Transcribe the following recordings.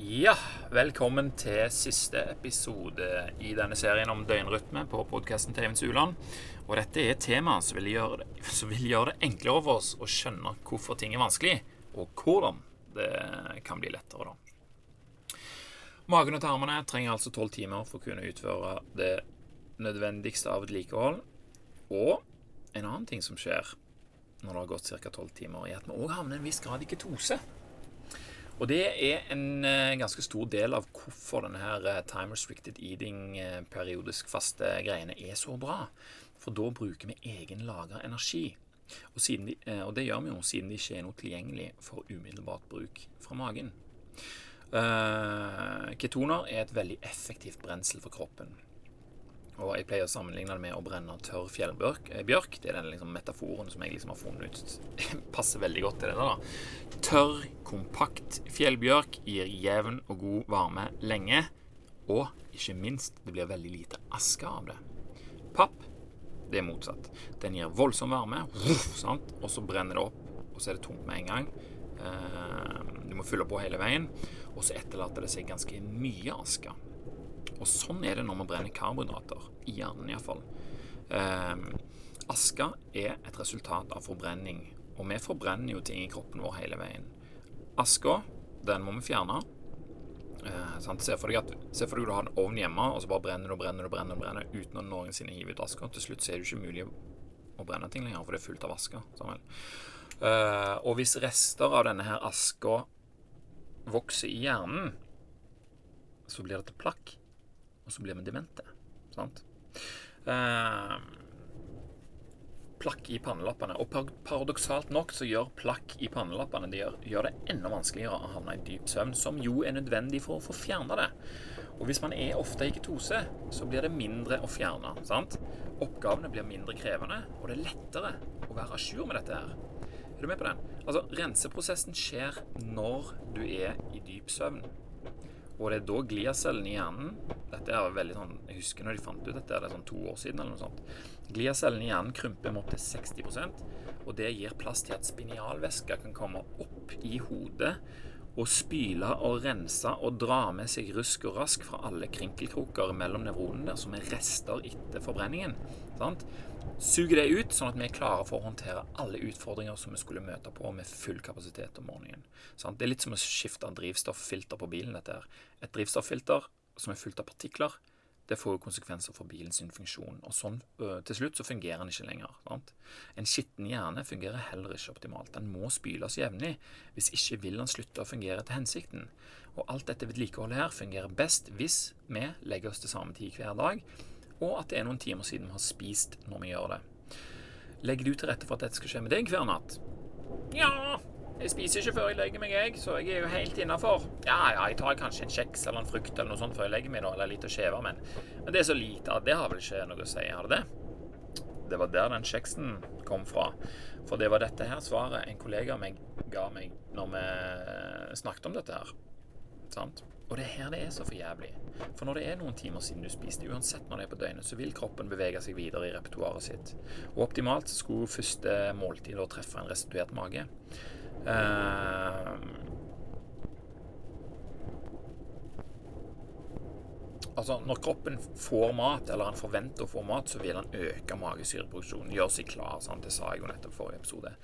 Ja, velkommen til siste episode i denne serien om døgnrytme på podkasten til Eivind Suland. Og dette er et tema som vil, gjøre det, som vil gjøre det enklere for oss å skjønne hvorfor ting er vanskelig, og hvordan det kan bli lettere, da. Magen og tarmene trenger altså tolv timer for å kunne utføre det nødvendigste av vedlikehold. Og en annen ting som skjer når det har gått ca. tolv timer, er at vi òg havner en viss grad i ketose. Og det er en uh, ganske stor del av hvorfor denne her uh, time restricted eating, uh, periodisk faste greiene, er så bra. For da bruker vi egenlagra energi. Og, de, og, det gjør vi jo siden det ikke er noe tilgjengelig for umiddelbart bruk fra magen. ketoner er et veldig effektivt brensel for kroppen. Og jeg pleier å sammenligne det med å brenne tørr fjellbjørk. Bjørk, det er den liksom metaforen som jeg liksom har funnet ut passer veldig godt til det. da. Tørr, kompakt fjellbjørk gir jevn og god varme lenge. Og ikke minst, det blir veldig lite aske av det. Papp, det er motsatt. Den gir voldsom varme, og så brenner det opp, og så er det tomt med en gang. Eh, du må fylle på hele veien, og så etterlater det seg ganske mye aske. Og sånn er det når vi brenner karbohydrater. I hjernen iallfall. Eh, aska er et resultat av forbrenning. Og vi forbrenner jo ting i kroppen vår hele veien. Aska, den må vi fjerne. Eh, se, for deg at, se for deg du har en ovn hjemme, og så bare brenner du og brenner du brenner, brenner, uten å noensinne hive ut aska. Til slutt så er det ikke mulig å brenne ting lenger, for det er fullt av aske. Eh, og hvis rester av denne her aska vokser i hjernen, så blir det til plakk og så blir vi demente. Sant? Eh, plakk i pannelappene. Og paradoksalt nok så gjør plakk i pannelappene det gjør, gjør, det enda vanskeligere å havne i dyp søvn, som jo er nødvendig for å få fjerna det. Og hvis man er ofte i ketose, så blir det mindre å fjerne. sant? Oppgavene blir mindre krevende, og det er lettere å være à jour med dette her. Er du med på den? Altså, Renseprosessen skjer når du er i dyp søvn. Og det er da gliacellene i hjernen Dette er veldig sånn Jeg husker når de fant ut dette, det er sånn to år siden eller noe sånt. Gliacellene i hjernen krymper med opptil 60% og det gir plass til at spinalvæske kan komme opp i hodet og spyle og rense og dra med seg rusk og rask fra alle krinkelkroker mellom nevronene der som er rester etter forbrenningen. Sant? Suger det ut, sånn at vi er klare for å håndtere alle utfordringer som vi skulle møte på med full kapasitet om morgenen. Sant? Det er litt som å skifte drivstofffilter på bilen. dette her. Et drivstofffilter som er fullt av partikler, det får jo konsekvenser for bilens funksjon. Og sånn til slutt så fungerer den ikke lenger. Sant? En skitten hjerne fungerer heller ikke optimalt. Den må spyles jevnlig. Hvis ikke vil den slutte å fungere etter hensikten. Og alt dette vedlikeholdet her fungerer best hvis vi legger oss til samme tid hver dag, og at det er noen timer siden vi har spist når vi gjør det. Legger du til rette for at dette skal skje med deg hver natt? Ja, jeg spiser ikke før jeg legger meg, jeg, så jeg er jo helt innafor. Ja, ja, jeg tar kanskje en kjeks eller en frukt eller noe sånt før jeg legger meg, da, eller litt å skjeve, men, men det er så lite at det har vel ikke noe å si, har det det? Det var der den kjeksen kom fra. For det var dette her svaret en kollega av meg ga meg når vi snakket om dette her. Sant? Og det er her det er så for jævlig. For når det er noen timer siden du spiste, uansett når det er på døgnet, så vil kroppen bevege seg videre i repertoaret sitt. Og optimalt skulle første måltid da treffe en restituert mage. Uh, altså Når kroppen får mat, eller han forventer å få mat, så vil han øke magesyreproduksjonen. Gjøre seg klar. Sant? Det sa jeg jo nettopp i forrige episode.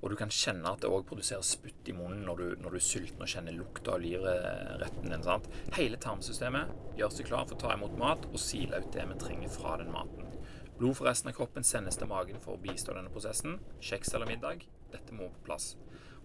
Og du kan kjenne at det òg produserer spytt i munnen når du, når du er sulten og kjenner lukta av livretten din. Sant? Hele tarmsystemet gjør seg klar for å ta imot mat og sile ut det vi trenger fra den maten. Blod fra resten av kroppen sendes til magen for å bistå denne prosessen. Kjeks eller middag. Dette må på plass.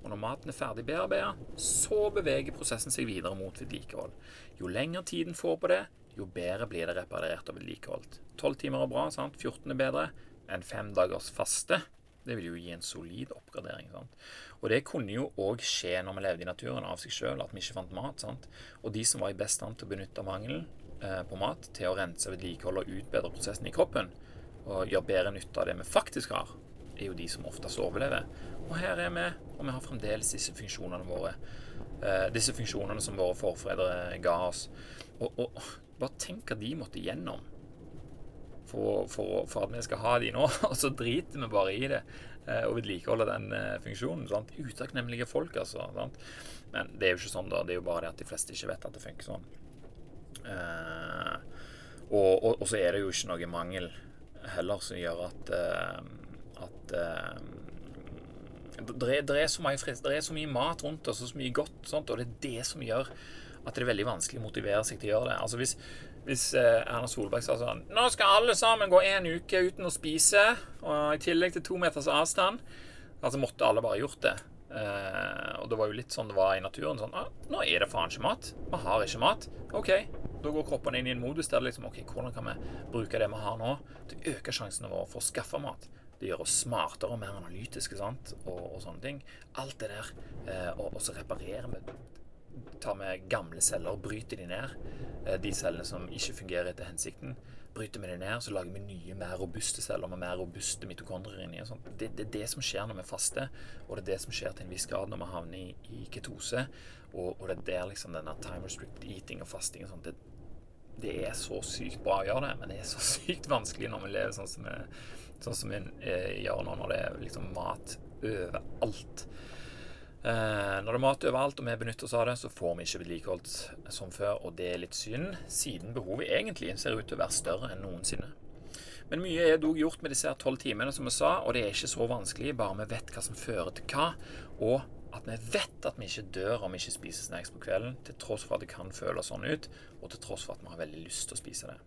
Og når maten er ferdig bearbeida, så beveger prosessen seg videre mot vedlikehold. Jo lengre tiden får på det, jo bedre blir det reparert og vedlikeholdt. Tolv timer er bra, sant? 14 er bedre enn fem dagers faste. Det vil jo gi en solid oppgradering. Sant? Og det kunne jo òg skje når vi levde i naturen av seg sjøl, at vi ikke fant mat. Sant? Og de som var i best stand til å benytte mangelen eh, på mat til å rense, vedlikeholde og utbedre prosessen i kroppen, og gjøre bedre nytte av det vi faktisk har, er jo de som oftest overlever. Og her er vi, og vi har fremdeles disse funksjonene våre. Eh, disse funksjonene som våre forfedre ga oss. Og, og bare tenk hva de måtte gjennom for, for, for, at vi skal ha de nå, og så driter vi bare i det eh, og vedlikeholder den eh, funksjonen. Sant? Utakknemlige folk, altså. Sant? Men det er jo ikke sånn, da. Det er jo bare det at de fleste ikke vet at det funker sånn. Eh, og, og, og, så er det jo ikke noe mangel heller som gjør at at det er, det, er så er så mye mat rundt oss og så mye godt, sånt, og det er det som gjør at det er veldig vanskelig å motivere seg til å gjøre det. Altså Hvis, hvis eh, Erna Solberg sa sånn Nå skal alle sammen gå en uke uten å spise, og i tillegg til to meters avstand, altså måtte alle bare gjort det. Eh, og det var jo litt sånn det var i naturen. Sånn ah, Nå er det faen ikke mat. Vi har ikke mat. OK. Da går kroppen inn i en modus der det liksom OK, hvordan kan vi bruke det vi har nå, til å øke sjansene våre for å skaffe mat? Det gjør oss smartere og mer analytiske sant? Og, og sånne ting. Alt det der. Eh, og, så reparerer vi. Tar vi gamle celler bryter de ned. Eh, de cellene som ikke fungerer etter hensikten. Bryter vi de ned, så lager vi nye, mer robuste celler med mer robuste mitokondrier inni. Det, det, er det som skjer når vi faster, og det er det som skjer til en viss grad når vi havner i, i ketose. Og, og, det er der liksom denne time restricted eating og fasting og sånt det, det er så sykt bra å gjøre det, men det er så sykt vanskelig når vi lever sånn som vi Sånn som vi eh, gjør nå når det er liksom mat overalt. Eh, når det er mat overalt og vi benytter oss av det, så får vi ikke vedlikeholdt som før, og det er litt synd, siden behovet egentlig ser ut til å være større enn noensinne. Men mye er dog gjort med disse tolv timene, som vi sa, og det er ikke så vanskelig, bare vi vet hva som fører til hva, og at vi vet at vi ikke dør om vi ikke spiser snacks på kvelden, til tross for at det kan føles sånn ut, og til tross for at vi har veldig lyst til å spise det.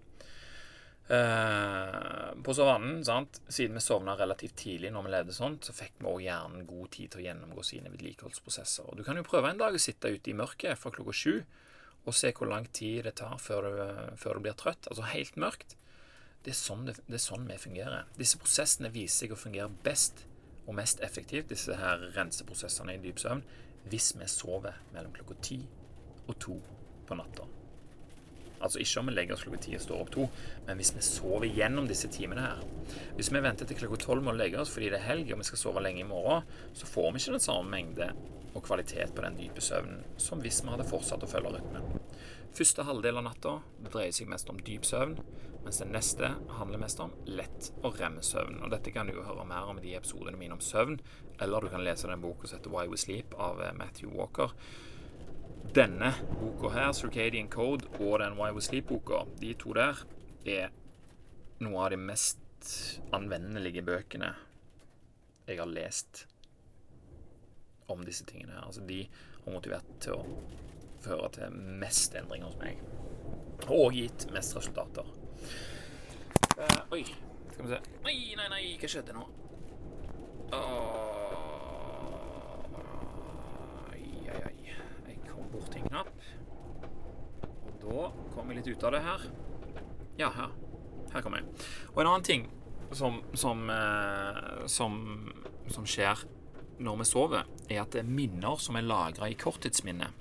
Eh, på savannen, sant? siden vi sovna relativt tidlig når vi levde sånt, så fikk vi òg hjernen god tid til å gjennomgå sine vedlikeholdsprosesser. Og du kan jo prøve en dag å sitte ute i mørket fra klokka sju og se hvor lang tid det tar før du, før du blir trøtt. Altså helt mørkt. Det er, sånn det, det er sånn vi fungerer. Disse prosessene viser seg å fungere best og mest effektivt, disse her renseprosessene i dyp søvn, hvis vi sover mellom klokka ti og to på natta. Altså ikke om vi legger oss klokka ti og står opp to, men hvis vi sover gjennom disse timene her. Hvis vi venter til klokka tolv med å legge oss fordi det er helg og vi skal sove lenge i morgen, så får vi ikke den samme mengde og kvalitet på den dype søvnen som hvis vi hadde fortsatt å følge rytmen. Første halvdel av natta dreier seg mest om dyp søvn, mens den neste handler mest om lett og remmesøvn. Og dette kan du jo høre mer om i de episodene mine om søvn, eller du kan lese den boka som heter Why We Sleep av eh, Matthew Walker denne boka her, 'Circadian Code', og den Why We Sleep-boka, de to der, er noe av de mest anvendelige bøkene jeg har lest om disse tingene her. Altså, de har motivert til å føre til mest endring hos meg. Og gitt mest resultater. Uh, oi, skal vi se Nei, nei, nei, hva skjedde nå? Åh. til en knapp. Og da kommer jeg litt ut av det her. Ja, her. Her kommer jeg. Og en annen ting som, som, eh, som, som skjer når vi sover, er at minner som er lagra i korttidsminnet,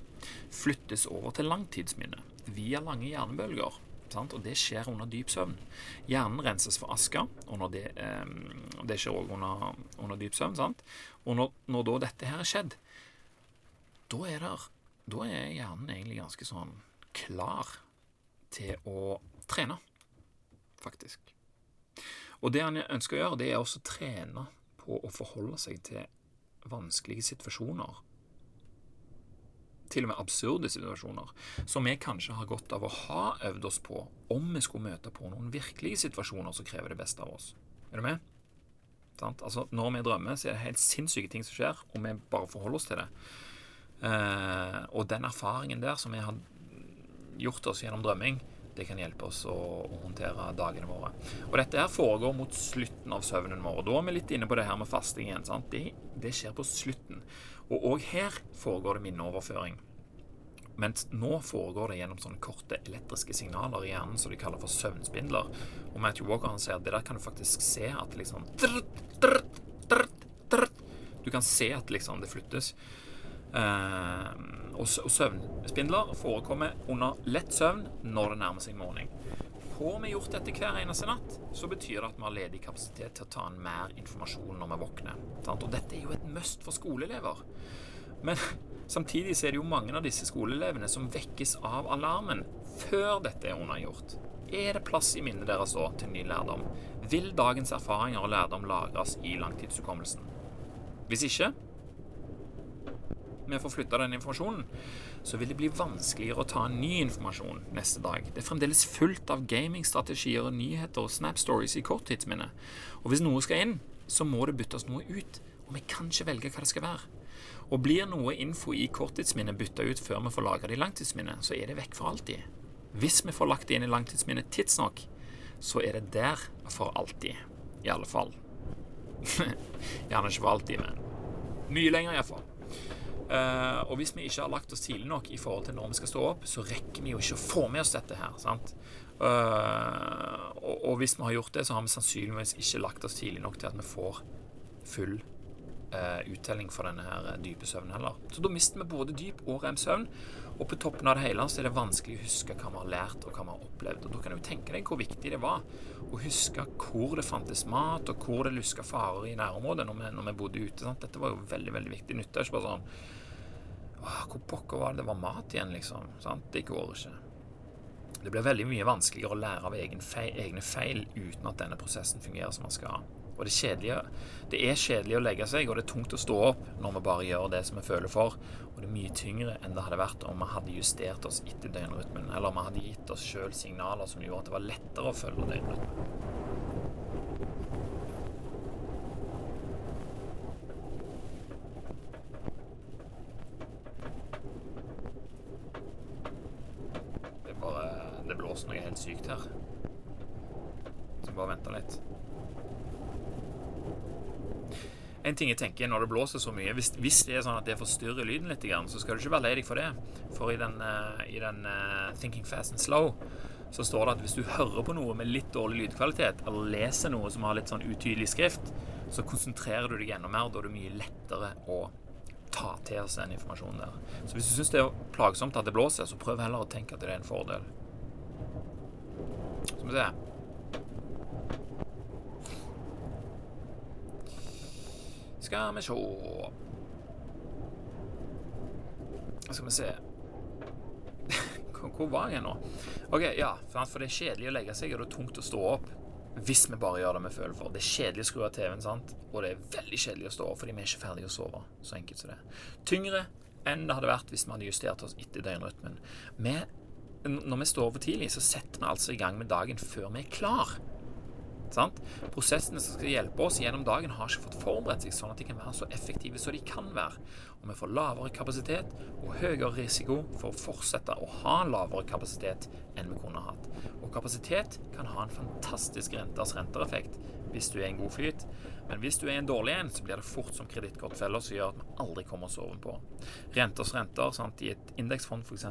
flyttes over til langtidsminnet via lange hjernebølger. Sant? Og det skjer under dyp søvn. Hjernen renses for aske, og det, eh, det, skjer òg under, under, dyp søvn. Sant? Og når, når da dette her er skjedd, da er det da er hjernen egentlig ganske sånn klar til å trene, faktisk. Og det han ønsker å gjøre, det er også å trene på å forholde seg til vanskelige situasjoner. Til og med absurde situasjoner, som vi kanskje har godt av å ha øvd oss på om vi skulle møte på noen virkelige situasjoner som krever det beste av oss. Er du med? Altså, når vi drømmer, så er det helt sinnssyke ting som skjer, og vi bare forholder oss til det. Eh, og den erfaringen der som vi har gjort oss gjennom drømming, det kan hjelpe oss å, å, håndtere dagene våre. Og dette her foregår mot slutten av søvnen vår. Og da er vi litt inne på det her med fasting igjen. Det, det, skjer på slutten. Og òg her foregår det minneoverføring. Mens nå foregår det gjennom sånne korte elektriske signaler i hjernen som de kaller for søvnspindler. Og Matthew Walker han sier at det der kan du faktisk se at liksom Du kan se at liksom det flyttes. Uh, og, søvnspindler forekommer under lett søvn når det nærmer seg morgen. Får vi gjort dette hver eneste natt, så betyr det at vi har ledig kapasitet til å ta inn mer informasjon når vi våkner. Og dette er jo et must for skoleelever. Men samtidig er det jo mange av disse skoleelevene som vekkes av alarmen før dette er unnagjort. Er det plass i minnet deres da til ny lærdom? Vil dagens erfaringer og lærdom lagres i langtidshukommelsen? Hvis ikke vi få flytta den informasjonen, så vil det bli vanskeligere å ta en ny informasjon neste dag. Det er fremdeles fullt av gamingstrategier og nyheter og Snap Stories i korttidsminnet. Og hvis noe skal inn, så må det byttes noe ut, og vi kan ikke velge hva det skal være. Og blir noe info i korttidsminnet bytta ut før vi får lagra det i langtidsminnet, så er det vekk for alltid. Hvis vi får lagt det inn i langtidsminnet tidsnok, så er det der for alltid. I alle fall. Gjerne ikke for alltid, men mye lenger iallfall. Uh, og hvis vi ikke har lagt oss tidlig nok i forhold til når vi skal stå opp, så rekker vi jo ikke å få med oss dette her. sant? Uh, og, hvis vi har gjort det, så har vi sannsynligvis ikke lagt oss tidlig nok til at vi får full uttelling for denne her dype søvnen heller. Så da mister vi både dyp og rem-søvn. Og på toppen av det hele så er det vanskelig å huske hva vi har lært og hva vi har opplevd. Og da kan du tenke deg hvor viktig det var å huske hvor det fantes mat, og hvor det luska farer i nærområdet når vi, når vi bodde ute. Sant? Dette var jo veldig veldig viktig. Nytta ikke bare sånn hvor pokker var det det var mat igjen, liksom? Sant? Det går ikke. Det blir veldig mye vanskeligere å lære av feil, egne feil uten at denne prosessen fungerer som den skal. Og det, det er kjedelig å legge seg, og det er tungt å stå opp når vi bare gjør det som vi føler for. Og det er mye tyngre enn det hadde vært om vi hadde justert oss etter døgnrytmen, eller om vi hadde gitt oss sjøl signaler som gjorde at det var lettere å følge døgnrytmen. Det blåser noe helt sykt her. Så bare vente litt. En ting jeg tenker når det blåser så mye Hvis, hvis det er sånn at det forstyrrer lyden litt, så skal du ikke være lei deg for det. For i den, uh, i den uh, Thinking Fast and Slow så står det at hvis du hører på noe med litt dårlig lydkvalitet, eller leser noe som har litt sånn utydelig skrift, så konsentrerer du deg enda mer. Da er det mye lettere å ta til seg den informasjonen der. Så hvis du syns det er plagsomt at det blåser, så prøv heller å tenke at det er en fordel. Skal vi se. Skal vi se Skal vi se Hvor var jeg nå? Ok, ja, For det er kjedelig å legge seg, og det er tungt å stå opp hvis vi bare gjør det vi føler for. Det er kjedelig å skru av TV-en, sant? og det er veldig kjedelig å stå opp fordi vi er ikke ferdige å sove. Så enkelt som det. Tyngre enn det hadde vært hvis vi hadde justert oss etter døgnrytmen. Vi når vi står over tidlig, så setter vi altså i gang med dagen før vi er klar. Sant? Prosessene som skal hjelpe oss gjennom dagen, har ikke fått forberedt seg sånn at de kan være så effektive som de kan være. Og vi får lavere kapasitet og høyere risiko for å fortsette å ha lavere kapasitet enn vi kunne hatt. Og kapasitet kan ha en fantastisk renters rentereffekt hvis du er en god flyt. Men hvis du er en dårlig en, så blir det fort som kredittkortfeller som gjør at vi aldri kommer oss ovenpå. Renters renter sant? i et indeksfond f.eks.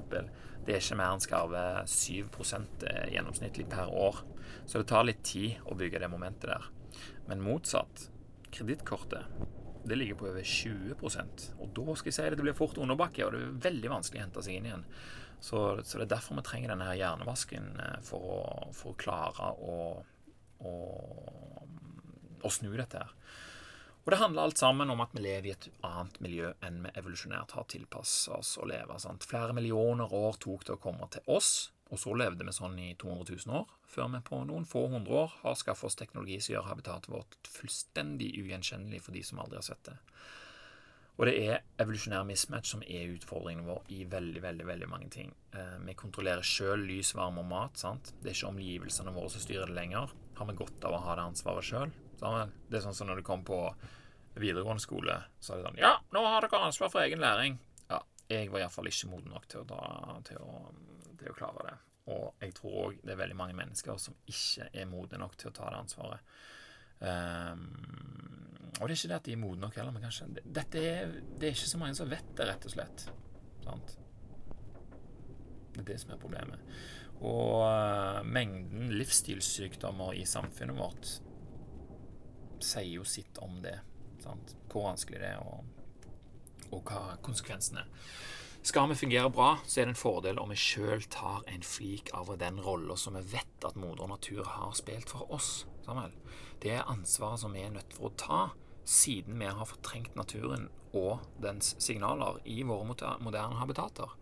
Det er ikke mer enn skarve 7 eh, gjennomsnittlig per år. Så det tar litt tid å bygge det momentet der. Men motsatt. Kredittkortet det ligger på over 20 Og da skal jeg si det, det blir fort underbakke, og det er veldig vanskelig å hente seg inn igjen. Så, så det er derfor vi trenger denne her hjernevasken eh, for å, for å klare å å snu dette her. Og det handler alt sammen om at vi lever i et annet miljø enn vi evolusjonært har tilpassa oss å leve. Sant? Flere millioner år tok det å komme til oss, og så levde vi sånn i 200 000 år, før vi på noen få hundre år har skaffet oss teknologi som gjør habitatet vårt fullstendig ugjenkjennelig for de som aldri har sett det. Og det er evolusjonær mismatch som er utfordringen vår i veldig veldig, veldig mange ting. Eh, vi kontrollerer sjøl lys, varme og mat. sant? Det er ikke omgivelsene våre som styrer det lenger. Har vi godt av å ha det ansvaret sjøl? Det er sånn som når du kom på videregående skole, så er det sånn Ja, nå har dere ansvar for egen læring. Ja, jeg var iallfall ikke moden nok til å, til, å, til å klare det. Og jeg tror òg det er veldig mange mennesker som ikke er modne nok til å ta det ansvaret. Um, og det er ikke det at de er modne nok heller, men kanskje Dette er, det er ikke så mange som vet det, rett og slett. Sant? Det er det som er problemet. Og uh, mengden livsstilssykdommer i samfunnet vårt sier jo sitt om det. Sant? Hvor vanskelig det er, og, og hva konsekvensene er. Skal vi fungere bra, så er det en fordel om vi sjøl tar en flik av den rolla som vi vet at moder natur har spilt for oss. Samuel. Det er ansvaret som vi er nødt for å ta siden vi har fortrengt naturen og dens signaler i våre moderne habitater.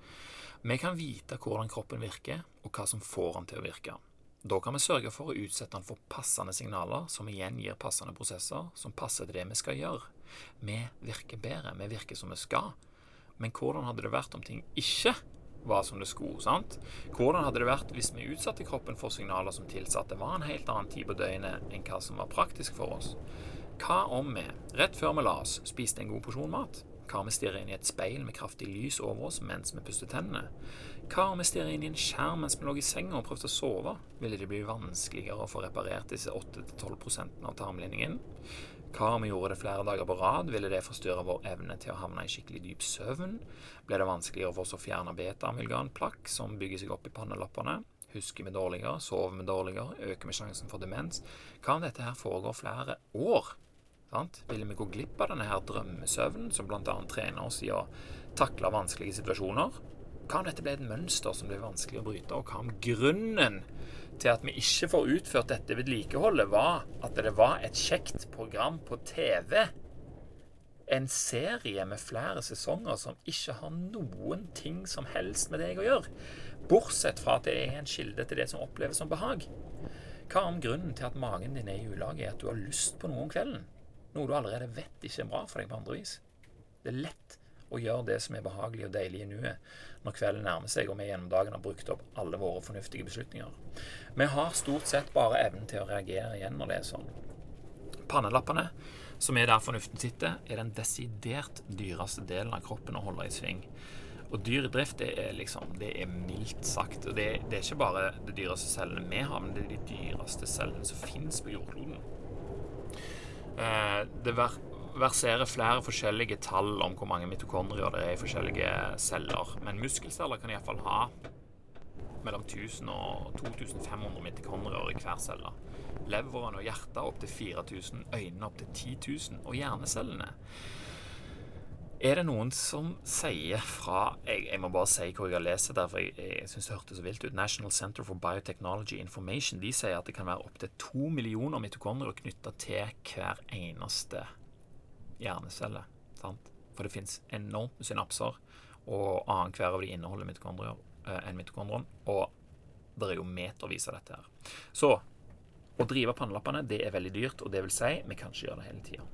Vi kan vite hvordan kroppen virker, og hva som får den til å virke. Da kan vi sørge for å utsette den for passende signaler, som igjen gir passende prosesser som passer til det vi skal gjøre. Vi virker bedre, vi virker som vi skal. Men hvordan hadde det vært om ting ikke var som det skulle? sant? Hvordan hadde det vært hvis vi utsatte kroppen for signaler som tilsa at det var en helt annen tid på døgnet enn hva som var praktisk for oss? Hva om vi, rett før vi la oss, spiste en god porsjon mat? Hva om vi stirrer inn i et speil med kraftig lys over oss mens vi puster tennene? Hva om vi stirrer inn i en skjerm mens vi lå i senga og prøvde å sove? Ville det bli vanskeligere å få reparert disse 8-12% av tarmlinjen? Hva om vi gjorde det flere dager på rad? Ville det forstyrre vår evne til å havne i skikkelig dyp søvn? Ble det vanskeligere for oss å fjerne beta-amylganplakk som bygger seg opp i pannelappene? Husker vi dårligere? Sover vi dårligere? Øker vi sjansen for demens? Hva om dette her foregår flere år? Sant? Ville vi gå glipp av denne her drømmesøvnen som bl.a. trener oss i å takle vanskelige situasjoner? Hva om dette ble et mønster som ble vanskelig å bryte, og hva om grunnen til at vi ikke får utført dette vedlikeholdet, var at det var et kjekt program på TV? En serie med flere sesonger som ikke har noen ting som helst med deg å gjøre, bortsett fra at det er en kilde til det som oppleves som behag. Hva om grunnen til at magen din er i ulage, er at du har lyst på noe om kvelden? Noe du allerede vet ikke er bra for deg på andre vis. Det er lett å gjøre det som er behagelig og deilig i nuet, når kvelden nærmer seg og vi gjennom dagen har brukt opp alle våre fornuftige beslutninger. Vi har stort sett bare evnen til å reagere igjen når det er sånn. Pannelappene, som er der fornuften sitter, er den desidert dyreste delen av kroppen å holde i sving. Og dyr i drift, det er liksom Det er mildt sagt. Og det, det er ikke bare de dyreste cellene vi har, men det er de dyreste cellene som finnes på jordkloden. Eh, det verserer flere forskjellige tall om hvor mange mitokondrier det er i forskjellige celler. Men muskelceller kan iallfall ha mellom 1000 og 2500 mitokondrier i hver celle. Leveren og hjertet opptil 4000, øynene opptil 10 000, og hjernecellene er det noen som sier fra jeg, jeg, må bare si hvor jeg har lest det, for jeg, jeg syns det hørtes så vilt ut. National Center for Biotechnology Information de sier at det kan være opptil to millioner mitokondrier knytta til hver eneste hjernecelle. Sant? For det fins enormt med synapser, og annenhver av de inneholder mitokondrier eh, enn mitokondron. Og det er jo metervis av dette her. Så å drive pannelappene det er veldig dyrt, og det vil si vi kan ikke gjøre det hele tida.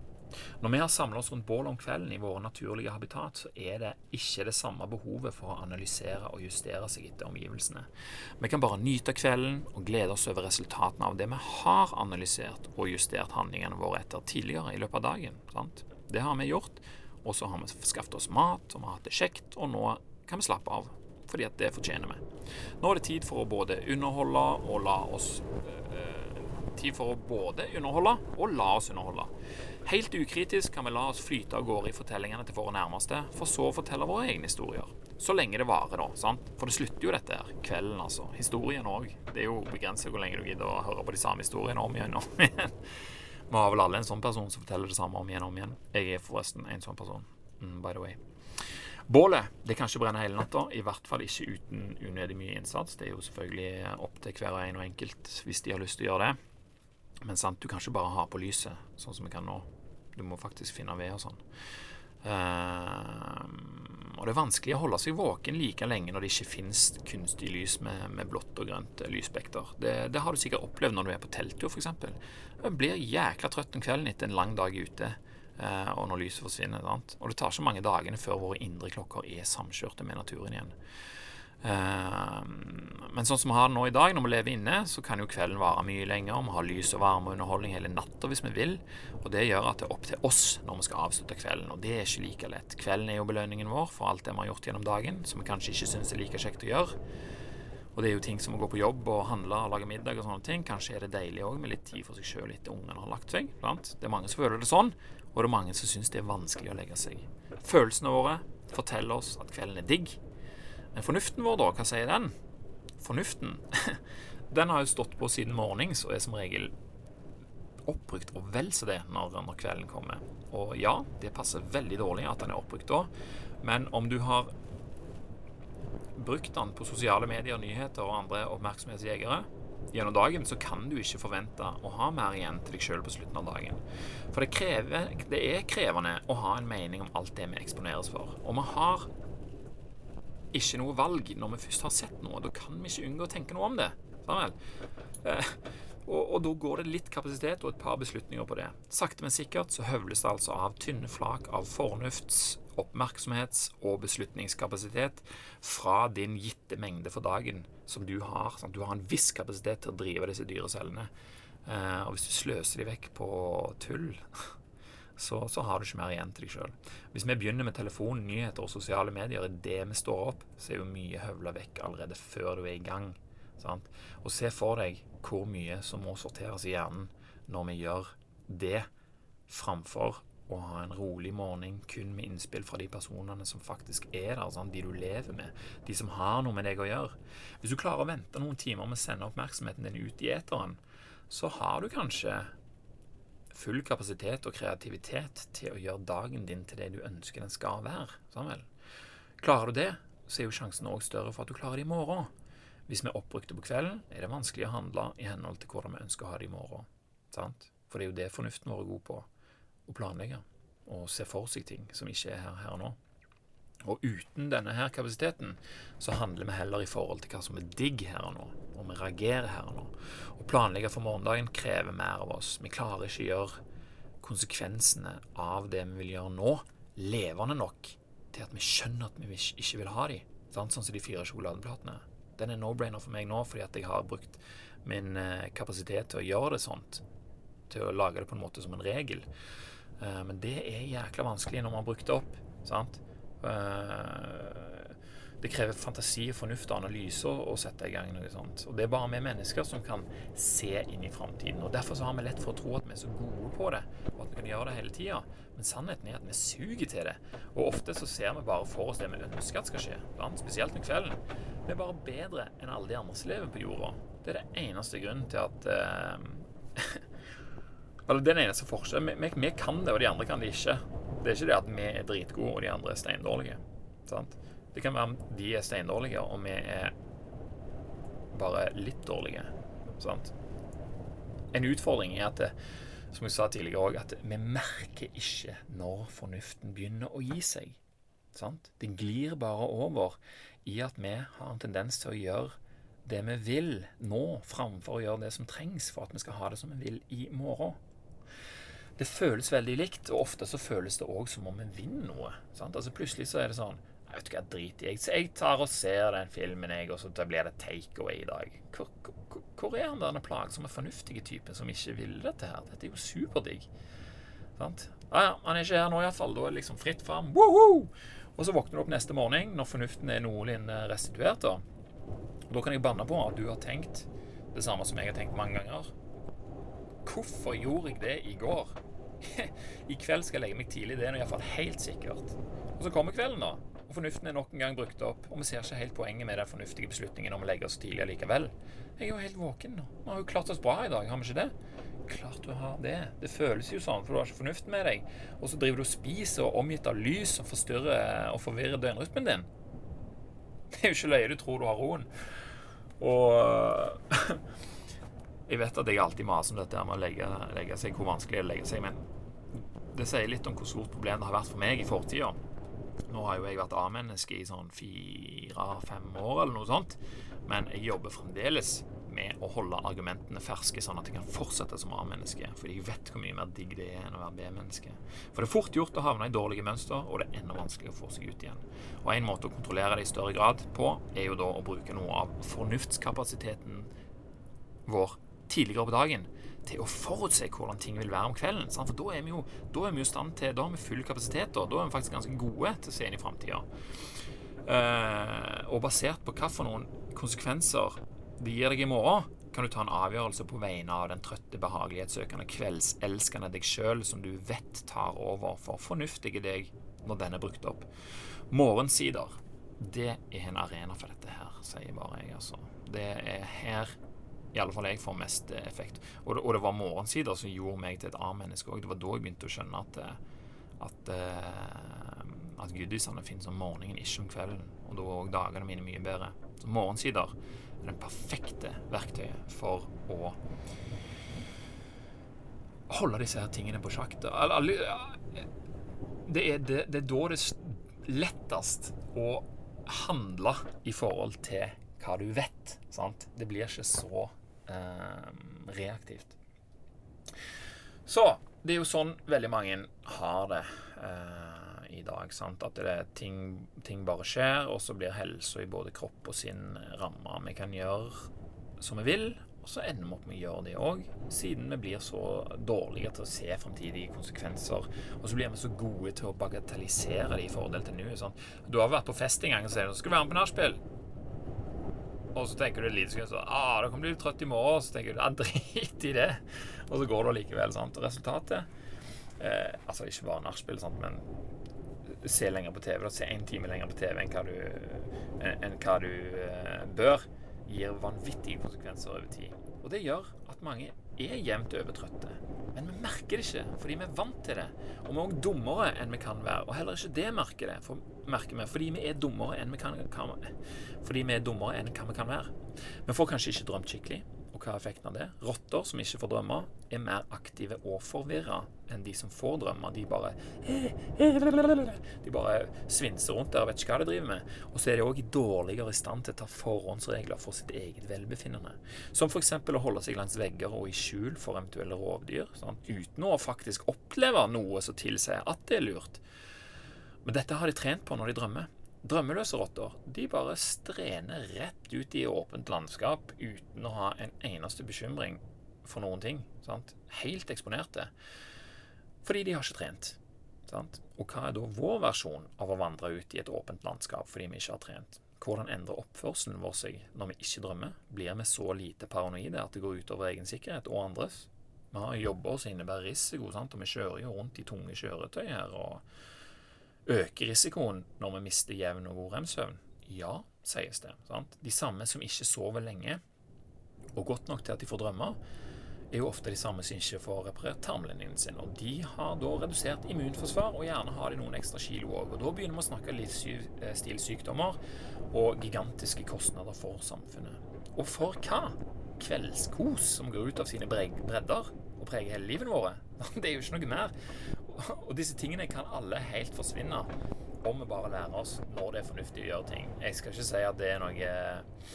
Når vi har samla oss rundt bålet om kvelden i våre naturlige habitat, så er det ikke det samme behovet for å analysere og justere seg etter omgivelsene. Vi kan bare nyte kvelden og glede oss over resultatene av det vi har analysert og justert handlingene våre etter tidligere i løpet av dagen. Sant? Det har vi gjort, og så har vi skaffet oss mat, og vi har hatt det kjekt, og nå kan vi slappe av. Fordi at det fortjener vi. Nå er det tid for å både underholde og la oss øh, Tid for å både underholde og la oss underholde. Helt ukritisk kan vi la oss flyte av gårde i fortellingene til våre nærmeste, for så å fortelle våre egne historier. Så lenge det varer, da. sant? For det slutter jo dette her. Kvelden, altså. Historien òg. Det er jo begrenset hvor lenge du gidder å høre på de samme historiene om igjen og om igjen. Vi har vel alle en sånn person som forteller det samme om igjen og om igjen. Jeg er forresten en sånn person. Mm, by the way. Bålet det kan ikke brenne hele natta, i hvert fall ikke uten unødig mye innsats. Det er jo selvfølgelig opp til hver og en og enkelt hvis de har lyst til å gjøre det. Men sant, du kan ikke bare ha på lyset, sånn som vi kan nå. Du må faktisk finne ved og sånn. Uh, og det er vanskelig å holde seg våken like lenge når det ikke finnes kunstig lys med, med blått og grønt lysspekter. Det, det, har du sikkert opplevd når du er på telttur, f.eks. Du blir jækla trøtt om kvelden etter en lang dag ute, uh, og når lyset forsvinner. Sant? Og det tar ikke mange dagene før våre indre klokker er samkjørte med naturen igjen. Uh, men sånn som vi har det nå i dag, når vi lever inne, så kan jo kvelden vare mye lenger. Vi har lys og varme og underholdning hele natta hvis vi vil. Og det gjør at det er opp til oss når vi skal avslutte kvelden. Og det er ikke like lett. Kvelden er jo belønningen vår for alt det vi har gjort gjennom dagen, som vi kanskje ikke syns er like kjekt å gjøre. Og det er jo ting som å gå på jobb og handle og lage middag og sånne ting. Kanskje er det deilig òg med litt tid for seg sjøl etter ungene har lagt seg. Blant. Det er mange som føler det sånn, og det er mange som syns det er vanskelig å legge seg. Følelsene våre forteller oss at kvelden er digg. Men fornuften vår, da, hva sier den? Fornuften, den har jo stått på siden morgens og er som regel oppbrukt og vel så det når, når, kvelden kommer. Og ja, det passer veldig dårlig at den er oppbrukt da, men om du har brukt den på sosiale medier, nyheter og andre oppmerksomhetsjegere gjennom dagen, så kan du ikke forvente å ha mer igjen til deg sjøl på slutten av dagen. For det, krever, det er krevende å ha en mening om alt det vi eksponeres for. Og vi har ikke noe valg når vi først har sett noe. Da kan vi ikke unngå å tenke noe om det. Sånn eh, og, og, da går det litt kapasitet og et par beslutninger på det. Sakte, men sikkert så høvles det altså av tynne flak av fornufts-, oppmerksomhets- og beslutningskapasitet fra din gitte mengde for dagen som du har. Sånn du har en viss kapasitet til å drive disse dyrecellene. Eh, og hvis du sløser de vekk på tull så, så, har du ikke mer igjen til deg sjøl. Hvis vi begynner med telefon, nyheter og sosiale medier i det vi står opp, så er jo mye høvla vekk allerede før du er i gang. Sant? Og se for deg hvor mye som må sorteres i hjernen når vi gjør det, framfor å ha en rolig morgen kun med innspill fra de personene som faktisk er der, sant? de du lever med, de som har noe med deg å gjøre. Hvis du klarer å vente noen timer med å sende oppmerksomheten din ut i eteren, så har du kanskje full kapasitet og kreativitet til å gjøre dagen din til det du ønsker den skal være. Samuel. Klarer du det, så er jo sjansen òg større for at du klarer det i morgen. Hvis vi er oppbrukte på kvelden, er det vanskelig å handle i henhold til hvordan vi ønsker å ha det i morgen. Sant? For det er jo det fornuften vår er god på. Å planlegge og se for seg ting som ikke er her, her nå. Og uten denne her kapasiteten så handler vi heller i forhold til hva som er digg her og nå. Og vi reagerer her og nå. Å planlegge for morgendagen krever mer av oss. Vi klarer ikke å gjøre konsekvensene av det vi vil gjøre nå, levende nok til at vi skjønner at vi ikke vil ha de. Sånn som de fire sjokoladeplatene. Den er no-brainer for meg nå fordi at jeg har brukt min eh, kapasitet til å gjøre det sånt. Til å lage det på en måte som en regel. Eh, men det er jækla vanskelig når man har brukt det opp. sant? Eh, det krever fantasi, fornuft og analyse å sette i gang noe sånt. Og det er bare vi mennesker som kan se inn i framtiden. Og derfor har vi lett for å tro at vi er så gode på det, og at vi kan gjøre det hele tida. Men sannheten er at vi suger til det. Og ofte så ser vi bare for oss det vi ønsker at skal skje. blant, Spesielt om kvelden. Vi er bare bedre enn alle de andre som lever på jorda. Det er det eneste grunnen til at uh, Eller den eneste forskjellen. Vi, vi, kan det, og de andre kan det ikke. Det er ikke det at vi er dritgode, og de andre er steindårlige. Sant? Det kan være at de er steindårlige, og vi er bare litt dårlige. Sant? En utfordring er at det, som jeg sa tidligere òg, at vi merker ikke når fornuften begynner å gi seg. Sant? Det glir bare over i at vi har en tendens til å gjøre det vi vil nå, framfor å gjøre det som trengs for at vi skal ha det som vi vil i morgen det føles veldig likt, og ofte så føles det òg som om vi vinner noe. Sant? Altså Plutselig så er det sånn Jeg vet ikke hva drit i. Jeg, tar og ser den filmen, jeg, og så blir det takeaway i dag. Hvor, hvor, hvor er han der plagsomme, fornuftige typen som ikke vil dette her? Dette er jo superdigg. Sant? Ja, ja, han er ikke her nå iallfall. Da er det liksom fritt fram. Og så våkner du opp neste morgen når fornuften er noenlunde restituert. Da. Og da kan jeg banne på at du har tenkt det samme som jeg har tenkt mange ganger. Hvorfor gjorde jeg det i går? I kveld skal jeg legge meg tidlig. Det er iallfall helt sikkert. Og så kommer kvelden, da. Og fornuften er nok en gang brukt opp. Og vi ser ikke helt poenget med den fornuftige beslutningen om å legge oss tidlig likevel. Jeg er jo helt våken nå. Vi har jo klart oss bra i dag, har vi ikke det? Klart du har det. Det føles jo sånn, for du har ikke fornuften med deg. Og så driver du og spiser og omgitt av lys som forstyrrer og forvirrer døgnrytmen din. Det er jo ikke løye du tror du har roen. Og Jeg vet at jeg alltid maser om dette med å legge, legge, seg, hvor vanskelig det er å legge seg. Men det sier litt om hvor stort problem det har vært for meg i fortida. Nå har jo jeg vært A-menneske i sånn fire-fem år eller noe sånt. Men jeg jobber fremdeles med å holde argumentene ferske, sånn at jeg kan fortsette som A-menneske. Fordi jeg vet hvor mye mer digg det er enn å være B-menneske. For det er fort gjort å havne i dårlige mønster, og det er enda vanskeligere å få seg ut igjen. Og en måte å kontrollere det i større grad på, er jo da å bruke noe av fornuftskapasiteten vår tidligere på dagen til å forutse hvordan ting vil være om kvelden. Sant? For da er vi jo da er vi jo stand til Da har vi full kapasitet. Da, da er vi faktisk ganske gode til å se inn i framtida. Uh, og basert på hva for noen konsekvenser det gir deg i morgen, kan du ta en avgjørelse på vegne av den trøtte, behagelighetssøkende, kveldselskende deg sjøl som du vet tar over for fornuftige deg når den er brukt opp. Morgensider, det er en arena for dette her, sier bare jeg, altså. Det er her i alle fall jeg får mest eh, effekt. Og det, og det var morgensider som gjorde meg til et A-menneske òg. Det var da jeg begynte å skjønne at, eh, at, eh, at goodiesene finnes om morgenen, ikke om kvelden. Og da var òg dagene mine mye bedre. Så morgensider er det perfekte verktøyet for å holde disse her tingene på sjakk. Det det, det er da det er lettest å handle i forhold til hva du vet. Sant? Det blir ikke så eh, reaktivt. Så det er jo sånn veldig mange har det eh, i dag. Sant? At det ting, ting, bare skjer, og så blir helsa i både kropp og sinn ramma. Vi kan gjøre som vi vil, og så ender vi opp med å gjøre det òg, siden vi blir så dårlige til å se framtidige konsekvenser. Og så blir vi så gode til å bagatellisere det i fordel til nå. Sånn. Du har vært på fest en gang og sier 'Skal du være med på nachspiel?' Og så tenker du litt sånn ah, 'Da kan du bli litt trøtt i morgen.' Så tenker du 'Ja, drit i det'. Og så går du allikevel. Sant? Resultatet eh, Altså ikke bare nachspiel, men se lenger på TV. Da. Se én time lenger på TV enn hva du, enn hva du eh, bør gir vanvittige konsekvenser over tid. Og det gjør at mange er jevnt over trøtte. Men vi merker det ikke, fordi vi er vant til det. Og vi er òg dummere enn vi kan være. Og heller ikke det merker, det, for, merker vi, fordi vi er dummere enn vi kan, kan, fordi vi er dummere enn hva vi kan være. Vi får kanskje ikke drømt skikkelig. Og hva er effekten av det? Rotter som ikke får drømme, er mer aktive og forvirra enn de som får drømme. De bare De bare svinser rundt der og vet ikke hva de driver med. Og så er de òg dårligere i stand til å ta forhåndsregler for sitt eget velbefinnende. Som f.eks. å holde seg langs vegger og i skjul for eventuelle rovdyr, sånn, uten å faktisk oppleve noe som tilsier at det er lurt. Men dette har de trent på når de drømmer. Drømmeløse rotter de bare strener rett ut i åpent landskap uten å ha en eneste bekymring for noen ting. Sant? Helt eksponerte. Fordi de har ikke trent. Sant? Og hva er da vår versjon av å vandre ut i et åpent landskap fordi vi ikke har trent? Hvordan endrer oppførselen vår seg når vi ikke drømmer? Blir vi så lite paranoide at det går utover egen sikkerhet og andres? Vi har jobber som innebærer risiko, sant? og vi kjører jo rundt i tunge kjøretøy her. og Øker risikoen når vi mister jevn og god rem-søvn? Ja, sies det. Sant? De samme som ikke sover lenge og godt nok til at de får drømmer, er jo ofte de samme som ikke får reparert tarmlinjen sin. Og de har da redusert immunforsvar, og gjerne har de noen ekstra kilo òg. Og da begynner vi å snakke livsstilssykdommer og gigantiske kostnader for samfunnet. Og for hva? Kveldskos som går ut av sine bredder og preger hele livet våre. Det er jo ikke noe mer. Og disse tingene kan alle helt forsvinne om vi bare lærer oss når det er fornuftig å gjøre ting. Jeg skal ikke si at det er noe eh,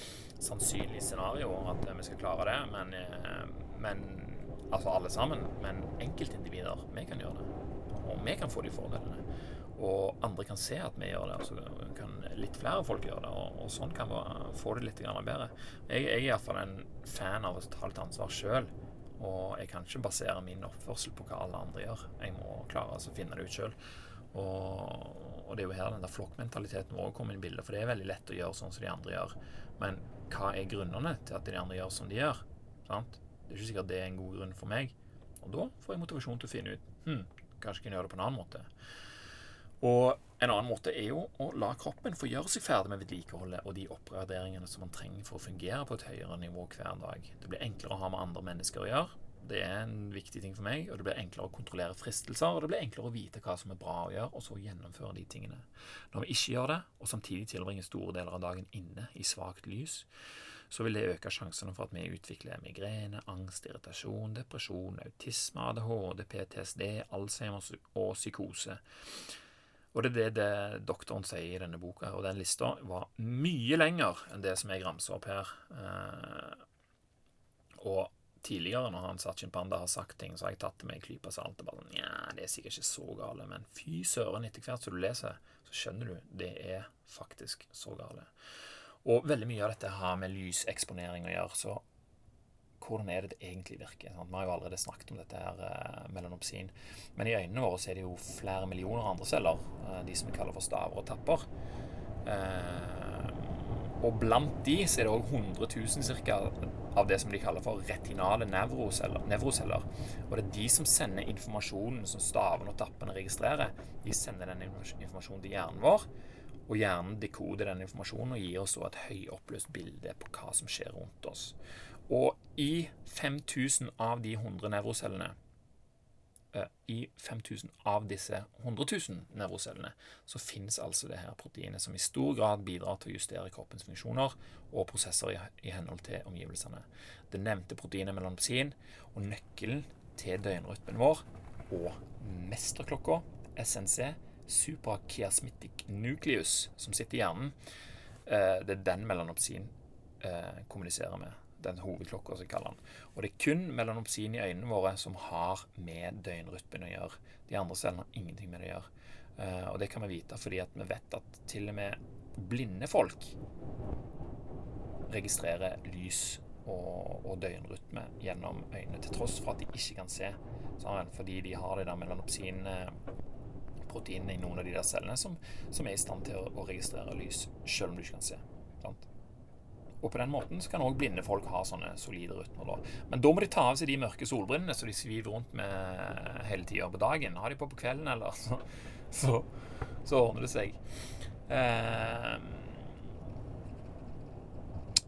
sannsynlig scenario at vi skal klare det, men, eh, men altså alle sammen. Men enkeltindivider, vi kan gjøre det. Og vi kan få de fordelene. Og andre kan se at vi gjør det, og så kan litt flere folk gjøre det. Og, og sånn kan vi få det litt bedre. Jeg, jeg er iallfall en fan av å ta litt ansvar sjøl. Og jeg kan ikke basere min oppførsel på hva alle andre gjør. Jeg må klare å finne det ut sjøl. Og, og, det er jo her den der flokkmentaliteten vår kommer inn i bildet. For det er veldig lett å gjøre sånn som de andre gjør. Men hva er grunnene til at de andre gjør som de gjør? Sant? Det er ikke sikkert det er en god grunn for meg. Og da får jeg motivasjon til å finne ut hm, kanskje jeg gjøre det på en annen måte. Og en annen måte er jo å la kroppen få gjøre seg ferdig med vedlikeholdet og de oppgraderingene som man trenger for å fungere på et høyere nivå hver dag. Det blir enklere å ha med andre mennesker å gjøre. Det er en viktig ting for meg. Og det blir enklere å kontrollere fristelser, og det blir enklere å vite hva som er bra å gjøre, og så gjennomføre de tingene. Når vi ikke gjør det, og samtidig tilbringer store deler av dagen inne i svakt lys, så vil det øke sjansene for at vi utvikler migrene, angst, irritasjon, depresjon, autisme, ADHD, PTSD, Alzheimers og psykose. Og det er det, det doktoren sier i denne boka, og den lista var mye lenger enn det som jeg ramser opp her. Eh, og tidligere, når han Sachin Panda har sagt ting, så har jeg tatt det med en klype salt. og bare, Nja, det er sikkert ikke så gale, men fy søren, etter hvert som du leser, så skjønner du det er faktisk så gale. Og veldig mye av dette har med lyseksponering å gjøre. så hvordan er det det egentlig virker. Sant? Vi har jo allerede snakket om dette her eh, melanopsin. Men i øynene våre så er det jo flere millioner andre celler, eh, de som vi kaller for staver og tapper. Eh, og blant de så er det òg 100 000 ca. av det som de kaller for retinale nevroceller. Og det er de som sender informasjonen som stavene og tappene registrerer. De sender den informasjonen til hjernen vår. Og hjernen dekoder den informasjonen og gir oss et høyoppløst bilde på hva som skjer rundt oss. Og i 5000 av de 100 nevrocellene eh, i 5000 av disse 100 000 nevrocellene så finnes altså det her proteinet som i stor grad bidrar til å justere kroppens funksjoner og prosesser i, henhold til omgivelsene. Det nevnte proteinet melanopsin og nøkkelen til døgnrytmen vår og mesterklokka, SNC, suprachiasmatic nucleus, som sitter i hjernen, eh, det er den melanopsin eh, kommuniserer med. Den hovedklokka, som vi kaller den. Og det er kun melanopsin i øynene våre som har med døgnrytmen å gjøre. De andre cellene har ingenting med det å gjøre. Eh, og det kan vi vite fordi at vi vet at til og med blinde folk registrerer lys og, og døgnrytme gjennom øynene, til tross for at de ikke kan se. Sånn, fordi de har det der melanopsin-proteinene i noen av de der cellene som, som er i stand til å, å, registrere lys, selv om du ikke kan se. Sant? Og på den måten så kan òg blinde folk ha sånne solide rytmer. Da. Men da må de ta av seg de mørke solbrillene som de sviver rundt med hele tida på dagen. Har de på på kvelden, eller så, så, så ordner det seg. Eh,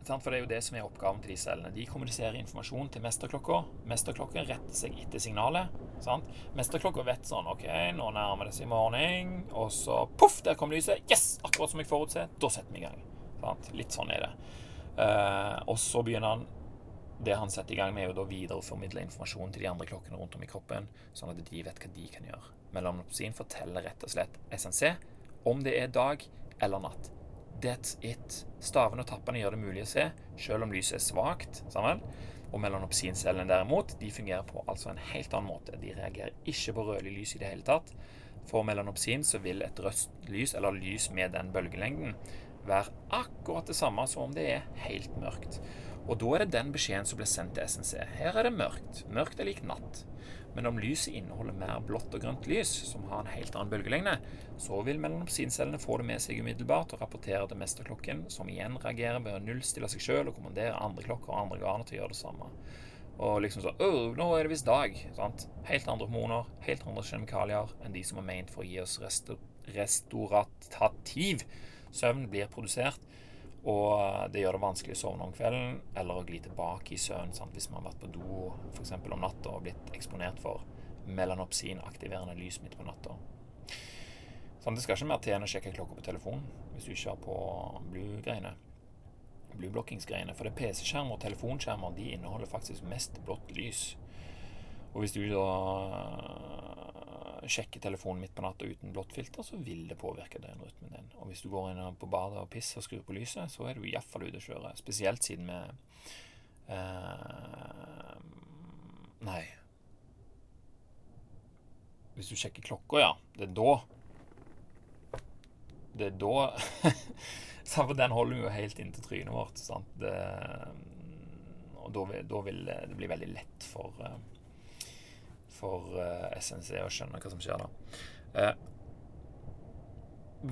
for det er jo det som er oppgaven til de cellene. De kommuniserer informasjon til mesterklokka. Mesterklokka retter seg etter signalet. Sant? Mesterklokka vet sånn OK, nå nærmer det seg morgen. Og så poff, der kom lyset. Yes! Akkurat som jeg forutser. Da setter vi i gang. Sant? Litt sånn er det. Uh, og så begynner han Det han setter i gang med, er jo da videreformidle informasjon til de andre klokkene rundt om i kroppen, sånn at de vet hva de kan gjøre. Melanopsin forteller rett og slett SNC om det er dag eller natt. That's it. Stavene og tappene gjør det mulig å se, selv om lyset er svakt. Sammen. Og melanopsincellene derimot, de fungerer på altså en helt annen måte. De reagerer ikke på rødlig lys i det hele tatt. For melanopsin så vil et rødt lys, eller lys med den bølgelengden, være akkurat det samme som om det er helt mørkt. Og da er det den beskjeden som blir sendt til SNC. Her er det mørkt. Mørkt er lik natt. Men om lyset inneholder mer blått og grønt lys, som har en helt annen bølgelengde, så vil melanopsincellene få det med seg umiddelbart og rapportere til mesterklokken, som igjen reagerer ved å nullstille seg sjøl og kommandere andre klokker og andre garner til å gjøre det samme. Og liksom så Å, nå er det visst dag. Sant? Helt andre hormoner, helt andre kjemikalier enn de som er ment for å gi oss restaurativ søvn, blir produsert. Og det gjør det vanskelig å sovne om kvelden eller å gli tilbake i søvn sant? hvis man har vært på do f.eks. om natta og blitt eksponert for melanopsin-aktiverende lys midt på natta. Sånn, det skal ikke mer til enn å sjekke klokka på telefonen hvis du ikke har på blue-greiene. Blue-blokkingsgreiene. For det PC-skjermer og telefonskjermer de inneholder faktisk mest blått lys. Og hvis du da sjekker telefonen midt på natta uten blått filter, så vil det påvirke døgnrytmen din. Og hvis du går inn på badet og pisser og skrur på lyset, så er du iallfall ute å kjøre. Spesielt siden vi uh, Nei. Hvis du sjekker klokka, ja. Det er da Det er da For den holder vi jo helt inntil trynet vårt. Sant? Det, og da vil, da vil, det bli veldig lett for uh, for eh, SNC å skjønne hva som skjer da. Uh,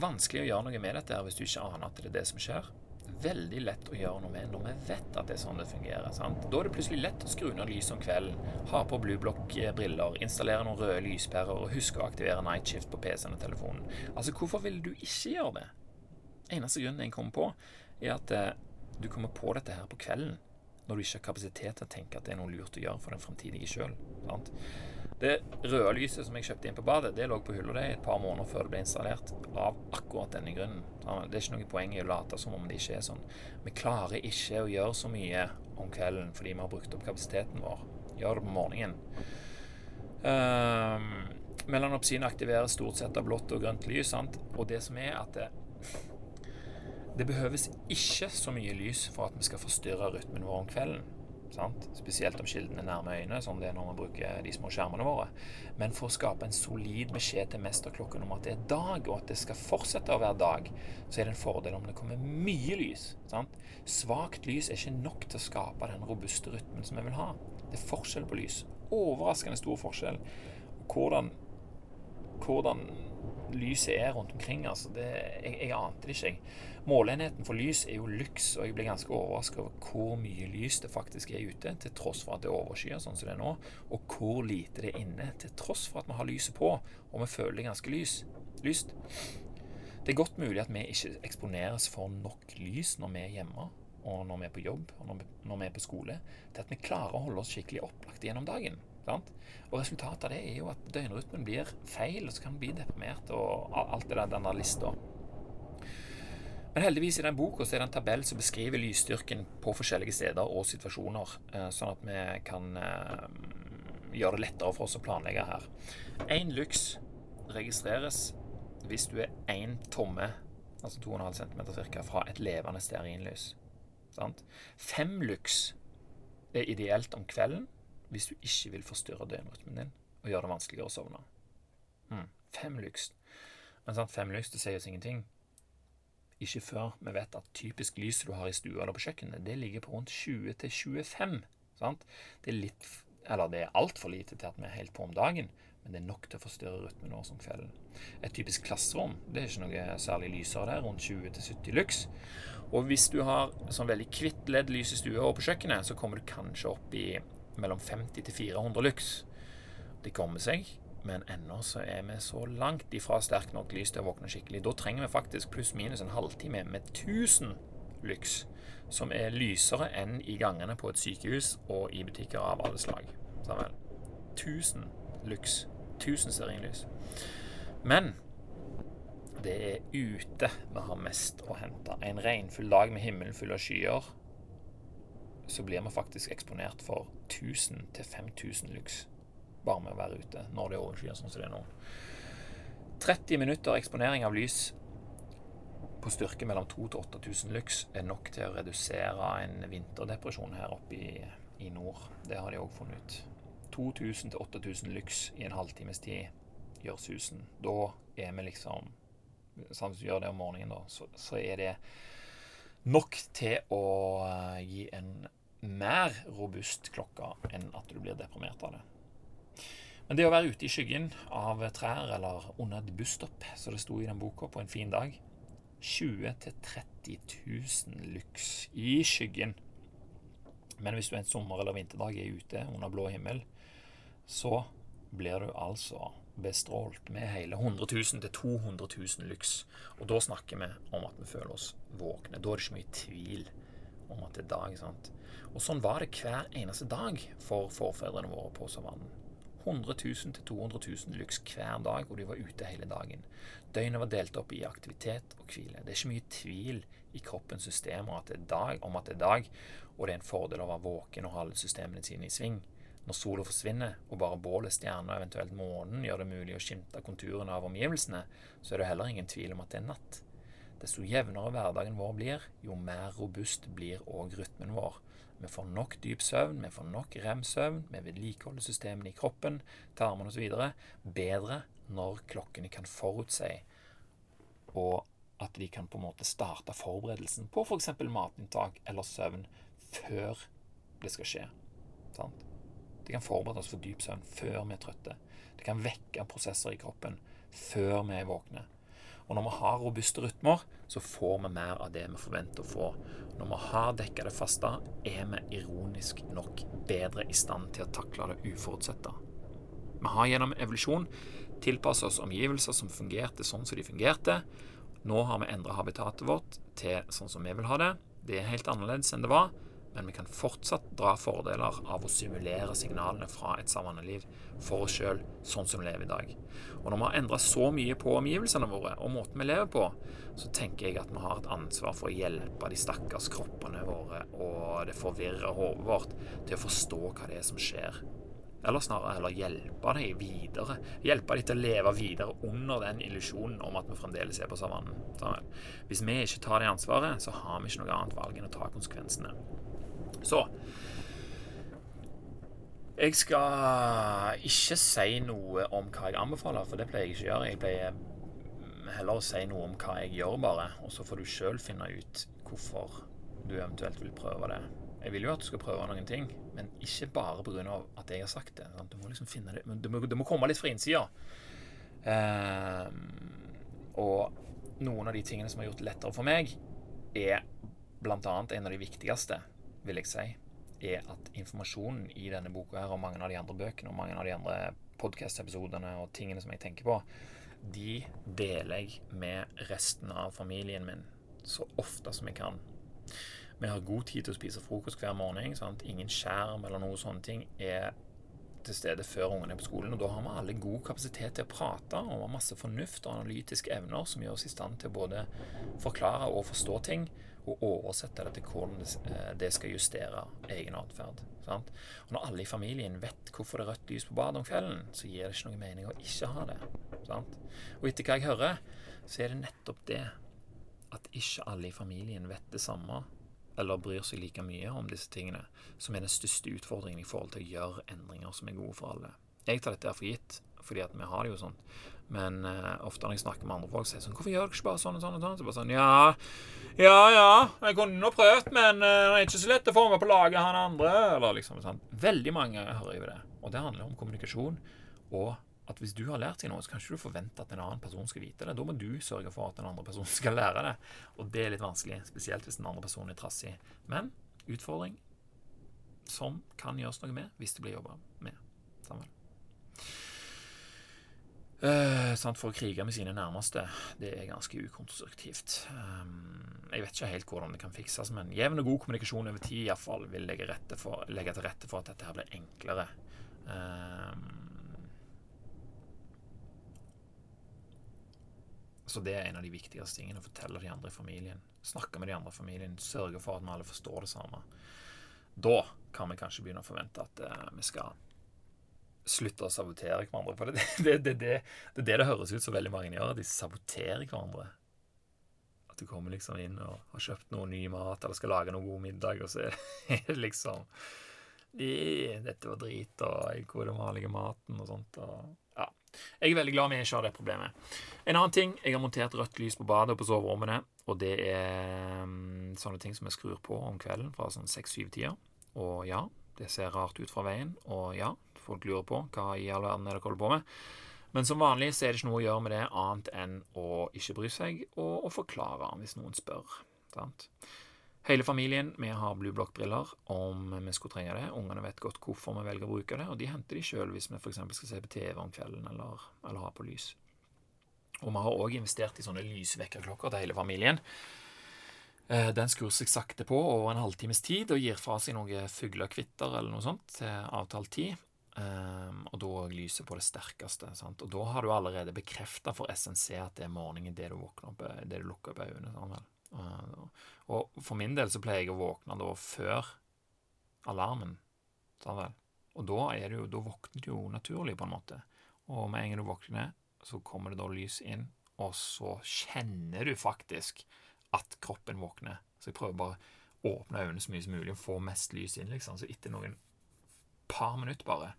vanskelig å gjøre noe med dette her hvis du ikke aner at det er det som skjer. Veldig lett å gjøre noe med når vi vet at det er sånn det fungerer. Sant? Da er det plutselig lett å skru ned lyset om kvelden, ha på blueblock-briller, installere noen røde lyspærer og huske å aktivere night shift på PC-en og telefonen. Altså, hvorfor vil du ikke gjøre det? Eneste grunnen jeg kommer på, er at du kommer på dette her på kvelden når du ikke har kapasitet til å tenke at det er noe lurt å gjøre for den framtidige sjøl. Det røde lyset som jeg kjøpte inn på badet, det lå på hylla i et par måneder før det ble installert, av akkurat denne grunnen. Det er ikke noe poeng i å late som om det ikke er sånn. Vi klarer ikke å gjøre så mye om kvelden fordi vi har brukt opp kapasiteten vår. Gjør det på morgenen. Um, melanopsin aktiveres stort sett av blått og grønt lys, sant? og det som er at det, det behøves ikke så mye lys for at vi skal forstyrre rytmen vår om kvelden. Sant? Spesielt om kildene er nærme øynene, som det er når vi bruker de små skjermene våre. Men for å skape en solid beskjed til mesterklokken om at det er dag, og at det skal fortsette å være dag, så er det en fordel om det kommer mye lys. Sant? Svakt lys er ikke nok til å skape den robuste rytmen som vi vil ha. Det er forskjell på lys. Overraskende stor forskjell. Hvordan, hvordan lyset er rundt omkring. Altså. Det, jeg, jeg, ante det ikke. Måleenheten for lys er jo lux, og jeg blir ganske overrasket over hvor mye lys det faktisk er ute, til tross for at det er overskyet sånn som det er nå, og hvor lite det er inne, til tross for at vi har lyset på, og vi føler det ganske lys, lyst. Det er godt mulig at vi ikke eksponeres for nok lys når vi er hjemme, og når vi er på jobb, og når vi, vi er på skole, til at vi klarer å holde oss skikkelig opplagt gjennom dagen. Sant? Og resultatet av det er jo at døgnrytmen blir feil, og så kan man bli deprimert og alt det der, den der lista. Men heldigvis i den boka er det en tabell som beskriver lysstyrken på forskjellige steder og situasjoner, eh, sånn at vi kan eh, gjøre det lettere for oss å planlegge her. Én lux registreres hvis du er én tomme, altså 2,5 cm ca., fra et levende stearinlys. Sant? Fem lux er ideelt om kvelden hvis du ikke vil forstyrre døgnrytmen din og gjøre det vanskeligere å sovne. Mm. Fem lux. Men sant, fem lux det sier oss ingenting. Ikke før vi vet at typisk lys du har i stua eller på kjøkkenet, det ligger på rundt 20 til 25. Sant? Det er litt Eller det er altfor lite til at vi er helt på om dagen, men det er nok til å forstyrre rytmen vår om kvelden. Et typisk klasserom det er ikke noe særlig lysere der, rundt 20 til 70 lux. Og hvis du har sånn veldig kvitt LED-lys i stua og på kjøkkenet, så kommer du kanskje opp i mellom 50 til 400 lux. Det kommer seg, men ennå så er vi så langt ifra sterkt nok lys til å våkne skikkelig. Da trenger vi faktisk pluss-minus en halvtime med 1000 lux som er lysere enn i gangene på et sykehus og i butikker av alle slag. Sammen. 1000 lux. 1000 stearinlys. Men det er ute vi har mest å hente. En regnfull dag med himmelen full av skyer, så blir vi faktisk eksponert for 1000 til 5000 lux bare med å være ute når det er overskyet, sånn som det er nå. 30 minutter eksponering av lys på styrke mellom 2000 til 8000 lux er nok til å redusere en vinterdepresjon her oppe i, i nord. Det har de òg funnet ut. 2000 til 8000 lux i en halvtimes tid gjør susen. Da er vi liksom Sånn Hvis du gjør det om morgenen, da, så, så er det nok til å uh, gi en mer robust klokke enn at du blir deprimert av det. Men det å være ute i skyggen av trær eller under et busstopp, som det sto i den boka, på en fin dag, 20 000-30 000 lux i skyggen. Men hvis du en sommer- eller vinterdag er ute under blå himmel, så blir du altså bestrålt med hele 100 000 200 000 lux. Og da snakker vi om at vi føler oss våkne. Da er det ikke mye tvil om at det er dag. sant? Og sånn var det hver eneste dag for forfedrene våre på savannen. 100 000 200 000 lux hver dag, og de var ute hele dagen. Døgnet var delt opp i aktivitet og hvile. Det er ikke mye tvil i kroppens systemer at dag, om at det er dag, og det er en fordel å være våken og ha alle systemene sine i sving. Når sola forsvinner, og bare bålet, stjerner og eventuelt månen gjør det mulig å skimte konturene av omgivelsene, så er det heller ingen tvil om at det er natt. Desto jevnere hverdagen vår blir, jo mer robust blir òg rytmen vår. Vi får nok dyp søvn, vi får nok rem-søvn, vi vedlikeholder systemene i kroppen, tarmene osv. bedre når klokkene kan forutse, og at de kan på en måte starte forberedelsen på f.eks. matinntak eller søvn før det skal skje. Sant? De kan forberede oss for dyp søvn før vi er trøtte. Det kan vekke prosesser i kroppen før vi er våkne. Og når vi har robuste rytmer, så får vi mer av det vi forventer å få. Når vi har dekka det faste, er vi ironisk nok bedre i stand til å takle det uforutsette. Vi har gjennom evolusjon tilpasset oss omgivelser som fungerte sånn som de fungerte. Nå har vi endra habitatet vårt til sånn som vi vil ha det. Det er helt annerledes enn det var men vi kan fortsatt dra fordeler av å simulere signalene fra et savanneliv for oss sjøl, sånn som vi lever i dag. Og når vi har endra så mye på omgivelsene våre og måten vi lever på, så tenker jeg at vi har et ansvar for å hjelpe de stakkars kroppene våre og det forvirra hodet vårt til å forstå hva det er som skjer. Eller snarere heller hjelpe dem videre. Hjelpe dem til å leve videre under den illusjonen om at vi fremdeles er på savannen. Hvis vi ikke tar det ansvaret, så har vi ikke noe annet valg enn å ta konsekvensene. Så Jeg skal ikke si noe om hva jeg anbefaler, for det pleier jeg ikke å gjøre. Jeg pleier heller å si noe om hva jeg gjør, bare, og så får du sjøl finne ut hvorfor du eventuelt vil prøve det. Jeg vil jo at du skal prøve noen ting, men ikke bare pga. at jeg har sagt det. Du må liksom finne det Det må, det må komme litt fra innsida. Eh, og noen av de tingene som har gjort det lettere for meg, er bl.a. en av de viktigste vil jeg si, er at informasjonen i denne boka her, og mange av de andre bøkene og mange av de andre podkast-episodene og tingene som jeg tenker på, de deler jeg med resten av familien min så ofte som jeg kan. Vi har god tid til å spise frokost hver morgen. Sant? Ingen skjerm eller noe sånne ting er til stede før ungene er på skolen. Og da har vi alle god kapasitet til å prate og har masse fornuft og analytiske evner som gjør oss i stand til både forklare og forstå ting og oversette det til hvordan eh, det skal justere egen atferd. Når alle i familien vet hvorfor det er rødt lys på badet om kvelden, så gir det ikke noe mening å ikke ha det. Sant? Og etter hva jeg hører, så er det nettopp det at ikke alle i familien vet det samme, eller bryr seg like mye om disse tingene, som er den største utfordringen i forhold til å gjøre endringer som er gode for alle. Jeg tar dette for gitt, fordi at vi har det jo sånn. Men uh, ofte når jeg snakker med andre folk, sier det sånn 'Hvorfor gjør dere ikke bare sånn og sånn?' og sånn? Så bare sånn Ja, ja, ja, jeg kunne nå prøvd, men uh, det er ikke så lett å få meg på laget, han andre. Eller liksom sånn. Veldig mange hører over det. Og det handler om kommunikasjon. Og at hvis du har lært deg noe, så kan ikke du forvente at en annen person skal vite det. Da må du sørge for at den andre personen skal lære det. Og det er litt vanskelig, spesielt hvis den andre personen er trassig. Men utfordring som kan gjøres noe med hvis det blir jobba med sammen. Uh, for å krige med sine nærmeste, det er ganske ukonstruktivt. Um, jeg vet ikke helt hvordan det kan fikses, men jevn og god kommunikasjon over tid iallfall vil legge, for, legge, til rette for at dette her blir enklere. Um, så det er en av de viktigste tingene. Å fortelle de andre i familien. Snakke med de andre i familien. Sørge for at vi alle forstår det samme. Da kan vi kanskje begynne å forvente at uh, vi skal slutte å sabotere hverandre. For det, det, det, det, det det det høres ut som veldig mange gjør. at De saboterer hverandre. At du kommer liksom inn og har kjøpt noe ny mat eller skal lage noe god middag, og så er det liksom Dette var drit, og 'Hvor er den vanlige maten og sånt. Og, ja. Jeg er veldig glad vi ikke har det problemet. En annen ting, jeg har montert rødt lys på badet og på soverommene. Og det er um, sånne ting som jeg skrur på om kvelden fra sånn seks-syv-tida. Og ja, det ser rart ut fra veien. Og ja, folk lurer på hva i all verden er dere holder på med. Men som vanlig så er det ikke noe å gjøre med det annet enn å ikke bry seg og å forklare hvis noen spør. Sant? Hele familien vi har blueblock-briller om vi skulle trenge det. Ungene vet godt hvorfor vi velger å bruke det, og de henter de sjøl hvis vi f.eks. skal se på TV om kvelden eller, eller ha på lys. Og vi har òg investert i sånne lysvekkerklokker til hele familien. Eh, den skrur seg sakte på over en halvtimes tid og gir fra seg noen fuglekvitter eller noe sånt til avtalt tid. Um, og da lyset på det sterkeste. Sant? Og da har du allerede bekrefta for SNC at det er morgenen det du våkner opp, det du lukker opp øynene. Sånn, uh, og for min del så pleier jeg å våkne da før alarmen. Sånn. Og da, er jo, da våkner du jo naturlig, på en måte. Og med en gang du våkner, så kommer det da lys inn, og så kjenner du faktisk at kroppen våkner. Så jeg prøver bare å åpne øynene så mye som mulig og få mest lys inn, liksom. Så etter noen par minutter bare,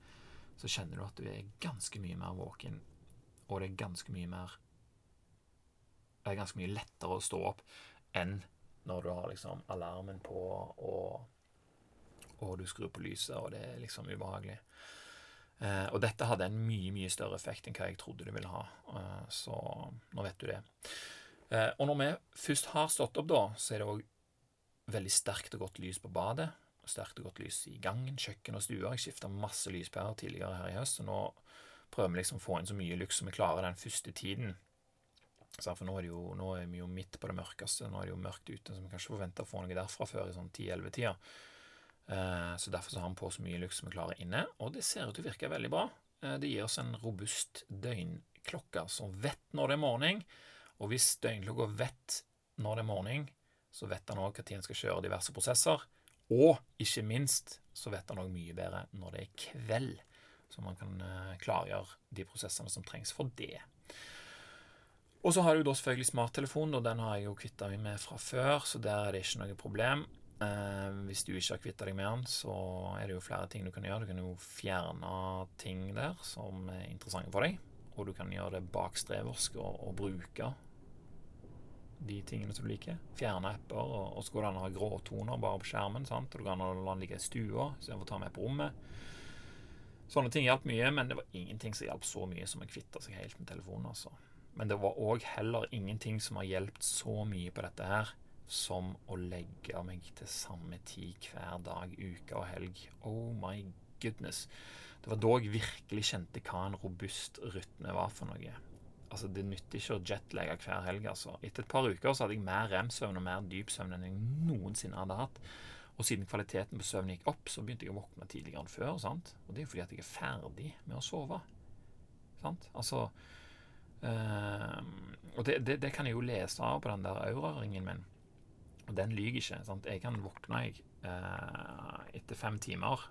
så kjenner du at du er ganske mye mer våken, og det er ganske mye mer Det er ganske mye lettere å stå opp enn når du har liksom alarmen på, og, og du skrur på lyset, og det er liksom ubehagelig. Uh, og dette hadde en mye, mye større effekt enn hva jeg trodde det ville ha, Uh, så nå vet du det. Uh, og når vi først har stått opp, da, så er det òg veldig sterkt og godt lys på badet sterkt og godt lys i gangen, kjøkken og stuer. Jeg skifta masse lyspærer tidligere her i høst, og nå prøver vi liksom å få inn så mye lyks som vi klarer den første tiden. Så for nå er, jo, nå er, vi jo midt på det mørkeste. Nå er det jo mørkt ute, så vi kan ikke forvente å få noe derfra før i sånn 10-11-tida. Eh, så derfor så har vi på så mye lyks som vi klarer inne, og det ser ut til å virke veldig bra. Eh, det gir oss en robust døgnklokke som vet når det er morgen, og hvis døgnklokka vet når det er morgen, så vet han òg når en skal kjøre diverse prosesser. Og ikke minst så vet han òg mye bedre når det er kveld, så man kan eh, klargjøre de prosessene som trengs for det. Og så har du da selvfølgelig smarttelefonen, og den har jeg jo kvitta meg med fra før, så der er det ikke noe problem. Eh, hvis du ikke har kvitta deg med den, så er det jo flere ting du kan gjøre. Du kan jo fjerne ting der som er interessante for deg, og du kan gjøre det bakstreversk og, og bruke de tingene som du liker. Fjerne apper, og, og så går det an å ha gråtoner bare på skjermen. Sant? Og du kan la den ligge i stua istedenfor å ta med på rommet. Sånne ting hjalp mye, men det var ingenting som hjalp så mye som å kvitte seg helt med telefonen. altså. Men det var òg heller ingenting som har hjulpet så mye på dette her som å legge meg til samme tid hver dag, uke og helg. Oh my goodness. Det var da jeg virkelig kjente hva en robust rytme var for noe altså Det nytter ikke å jetlagge hver helg. altså. Etter et par uker så hadde jeg mer rem-søvn og mer dyp søvn enn jeg noensinne hadde hatt. Og siden kvaliteten på søvnen gikk opp, så begynte jeg å våkne tidligere enn før. sant? Og det er jo fordi at jeg er ferdig med å sove. Sant? Altså øh, Og det, det, det, kan jeg jo lese av på den der auraringen min. Og den lyver ikke. sant? Jeg kan våkne jeg, øh, etter fem timer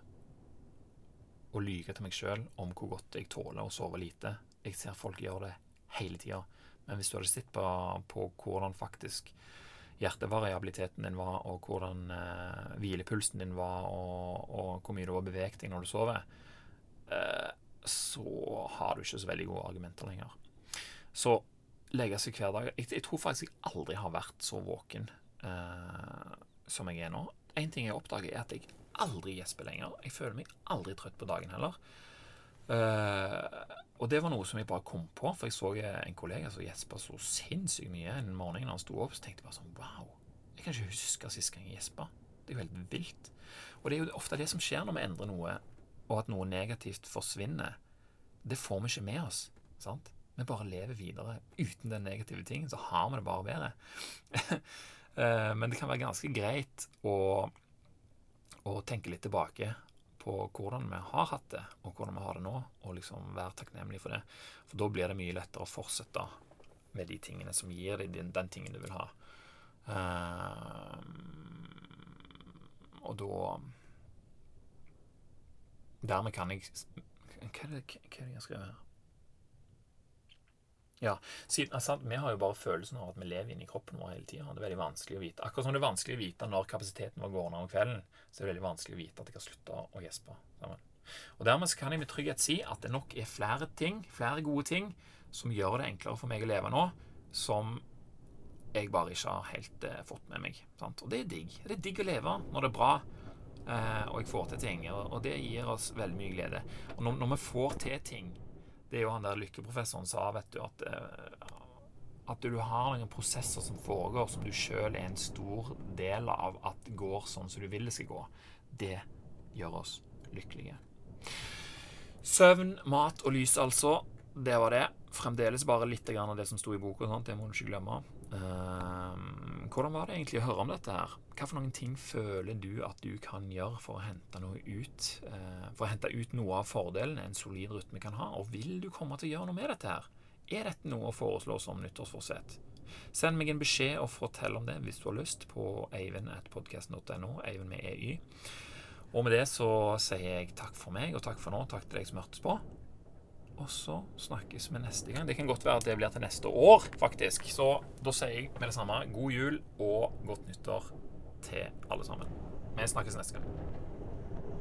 og lyge til meg sjøl om hvor godt jeg tåler å sove lite. Jeg ser folk gjøre det hele tida. Men hvis du hadde sett på, på, hvordan faktisk hjertevariabiliteten din var, og hvordan eh, hvilepulsen din var, og, og, hvor mye du har beveget deg når du sover, eh, så har du ikke så veldig gode argumenter lenger. Så legge seg hver dag jeg, jeg, tror faktisk jeg aldri har vært så våken eh, som jeg er nå. En ting jeg oppdager, er at jeg aldri gjesper lenger. Jeg føler meg aldri trøtt på dagen heller. Uh, og det var noe som jeg bare kom på, for jeg så en kollega som gjespa så sinnssykt mye en morgen da han sto opp, så tenkte jeg bare sånn Wow, jeg kan ikke huske sist gang jeg gjespa. Det er jo helt vilt. Og det er jo ofte det som skjer når vi endrer noe, og at noe negativt forsvinner. Det får vi ikke med oss. sant? Vi bare lever videre uten den negative tingen, så har vi det bare bedre. uh, men det kan være ganske greit å, å tenke litt tilbake på hvordan vi har hatt det, og hvordan vi har det nå, og liksom være takknemlig for det. For da blir det mye lettere å fortsette med de tingene som gir deg den, den tingen du vil ha. Uh, og da Dermed kan jeg Hva er det, hva er det jeg skriver her? Ja, siden, altså, Vi har jo bare følelsen av at vi lever inni kroppen vår hele tida. Det er veldig vanskelig å vite. Akkurat som det er vanskelig å vite når kapasiteten vår går ned om kvelden, så er det veldig vanskelig å vite at jeg har slutta å gjespe. Og Dermed kan jeg med trygghet si at det nok er flere ting, flere gode ting, som gjør det enklere for meg å leve nå, som jeg bare ikke har helt eh, fått med meg. Sant? Og det er digg. Det er digg å leve når det er bra, eh, og jeg får til ting. Og det gir oss veldig mye glede. Og når, når vi får til ting det er jo han der lykkeprofessoren sa, vet du, at, eh, at du har noen prosesser som foregår som du sjøl er en stor del av at går sånn som du vil det skal gå. Det gjør oss lykkelige. Søvn, mat og lys, altså. Det var det. Fremdeles bare litt av det som sto i boka. Det må du ikke glemme. Uh, hvordan var det egentlig å høre om dette her? Hva for noen ting føler du at du kan gjøre for å hente noe ut uh, For å hente ut noe av fordelene en solid rytme kan ha? Og vil du komme til å gjøre noe med dette her? Er dette noe å foreslå som nyttårsforsett? Send meg en beskjed og fortell om det hvis du har lyst, på eivind.podkasten.no. Eivind med EY. Og med det så sier jeg takk for meg, og takk for nå. Takk til deg som hørtes på. Og så snakkes vi neste gang. Det kan godt være at det blir til neste år, faktisk. Så da sier jeg med det samme god jul og godt nyttår til alle sammen. Vi snakkes neste gang.